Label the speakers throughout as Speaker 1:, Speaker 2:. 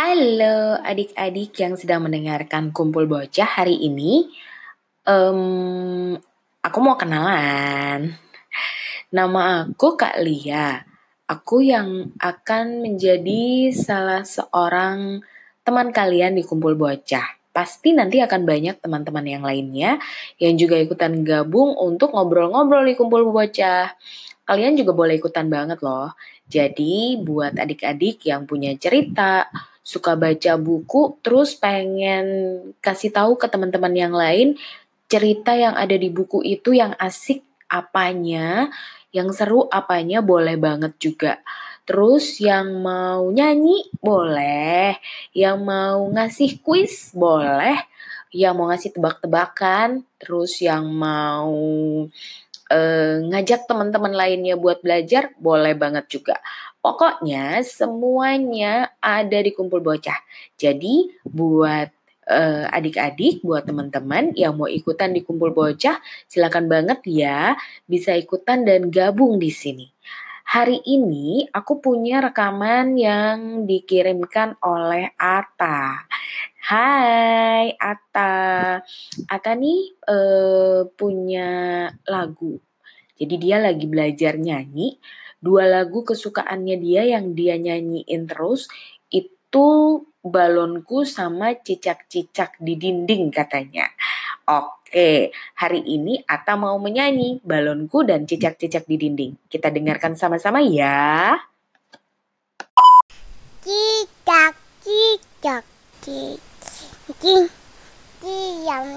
Speaker 1: Halo adik-adik yang sedang mendengarkan kumpul bocah hari ini. Um, aku mau kenalan. Nama aku Kak Lia. Aku yang akan menjadi salah seorang teman kalian di kumpul bocah. Pasti nanti akan banyak teman-teman yang lainnya yang juga ikutan gabung untuk ngobrol-ngobrol di kumpul bocah. Kalian juga boleh ikutan banget loh. Jadi buat adik-adik yang punya cerita, suka baca buku, terus pengen kasih tahu ke teman-teman yang lain cerita yang ada di buku itu yang asik apanya, yang seru apanya boleh banget juga. Terus yang mau nyanyi boleh, yang mau ngasih kuis boleh, yang mau ngasih tebak-tebakan, terus yang mau uh, ngajak teman-teman lainnya buat belajar boleh banget juga. Pokoknya semuanya ada di kumpul bocah. Jadi buat uh, adik-adik, buat teman-teman yang mau ikutan di kumpul bocah, silakan banget ya bisa ikutan dan gabung di sini. Hari ini aku punya rekaman yang dikirimkan oleh Ata. Hai Ata, Ata nih uh, punya lagu. Jadi dia lagi belajar nyanyi dua lagu kesukaannya dia yang dia nyanyiin terus itu balonku sama cicak-cicak di dinding katanya. Oke, hari ini Ata mau menyanyi balonku dan cicak-cicak di dinding. Kita dengarkan sama-sama ya.
Speaker 2: Cicak, cicak, cicak, cicak,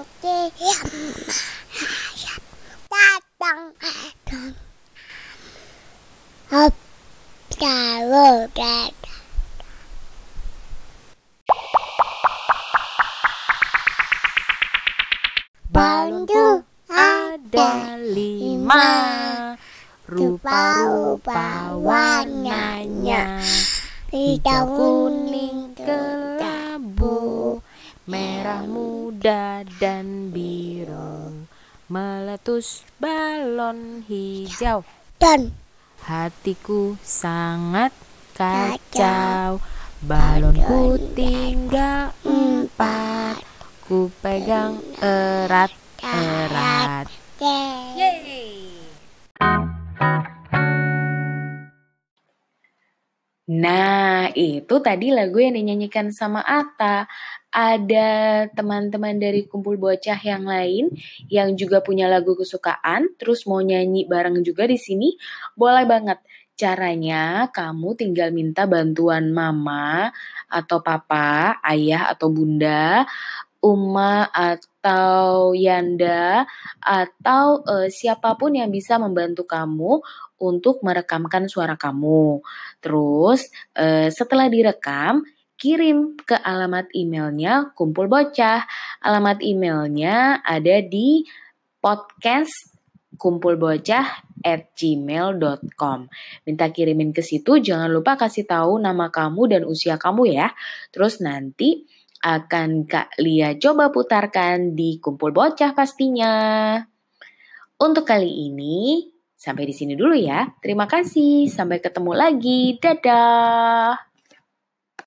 Speaker 2: datang,
Speaker 3: Bantu ada lima. Rupa-rupa warnanya Hijau kuning kelabu Merah muda dan biru Meletus balon hijau.
Speaker 2: Dan
Speaker 3: Hatiku sangat kacau. Balonku tinggal empat. Ku pegang erat-erat
Speaker 1: Nah, itu tadi lagu yang dinyanyikan sama Ata ada teman-teman dari kumpul bocah yang lain yang juga punya lagu kesukaan, terus mau nyanyi bareng juga di sini, boleh banget. Caranya kamu tinggal minta bantuan mama atau papa, ayah atau bunda, Uma atau Yanda atau uh, siapa pun yang bisa membantu kamu untuk merekamkan suara kamu. Terus uh, setelah direkam, kirim ke alamat emailnya Kumpul Bocah. Alamat emailnya ada di podcast kumpulbocah at gmail.com Minta kirimin ke situ, jangan lupa kasih tahu nama kamu dan usia kamu ya. Terus nanti akan Kak Lia coba putarkan di Kumpul Bocah pastinya. Untuk kali ini, sampai di sini dulu ya. Terima kasih, sampai ketemu lagi. Dadah!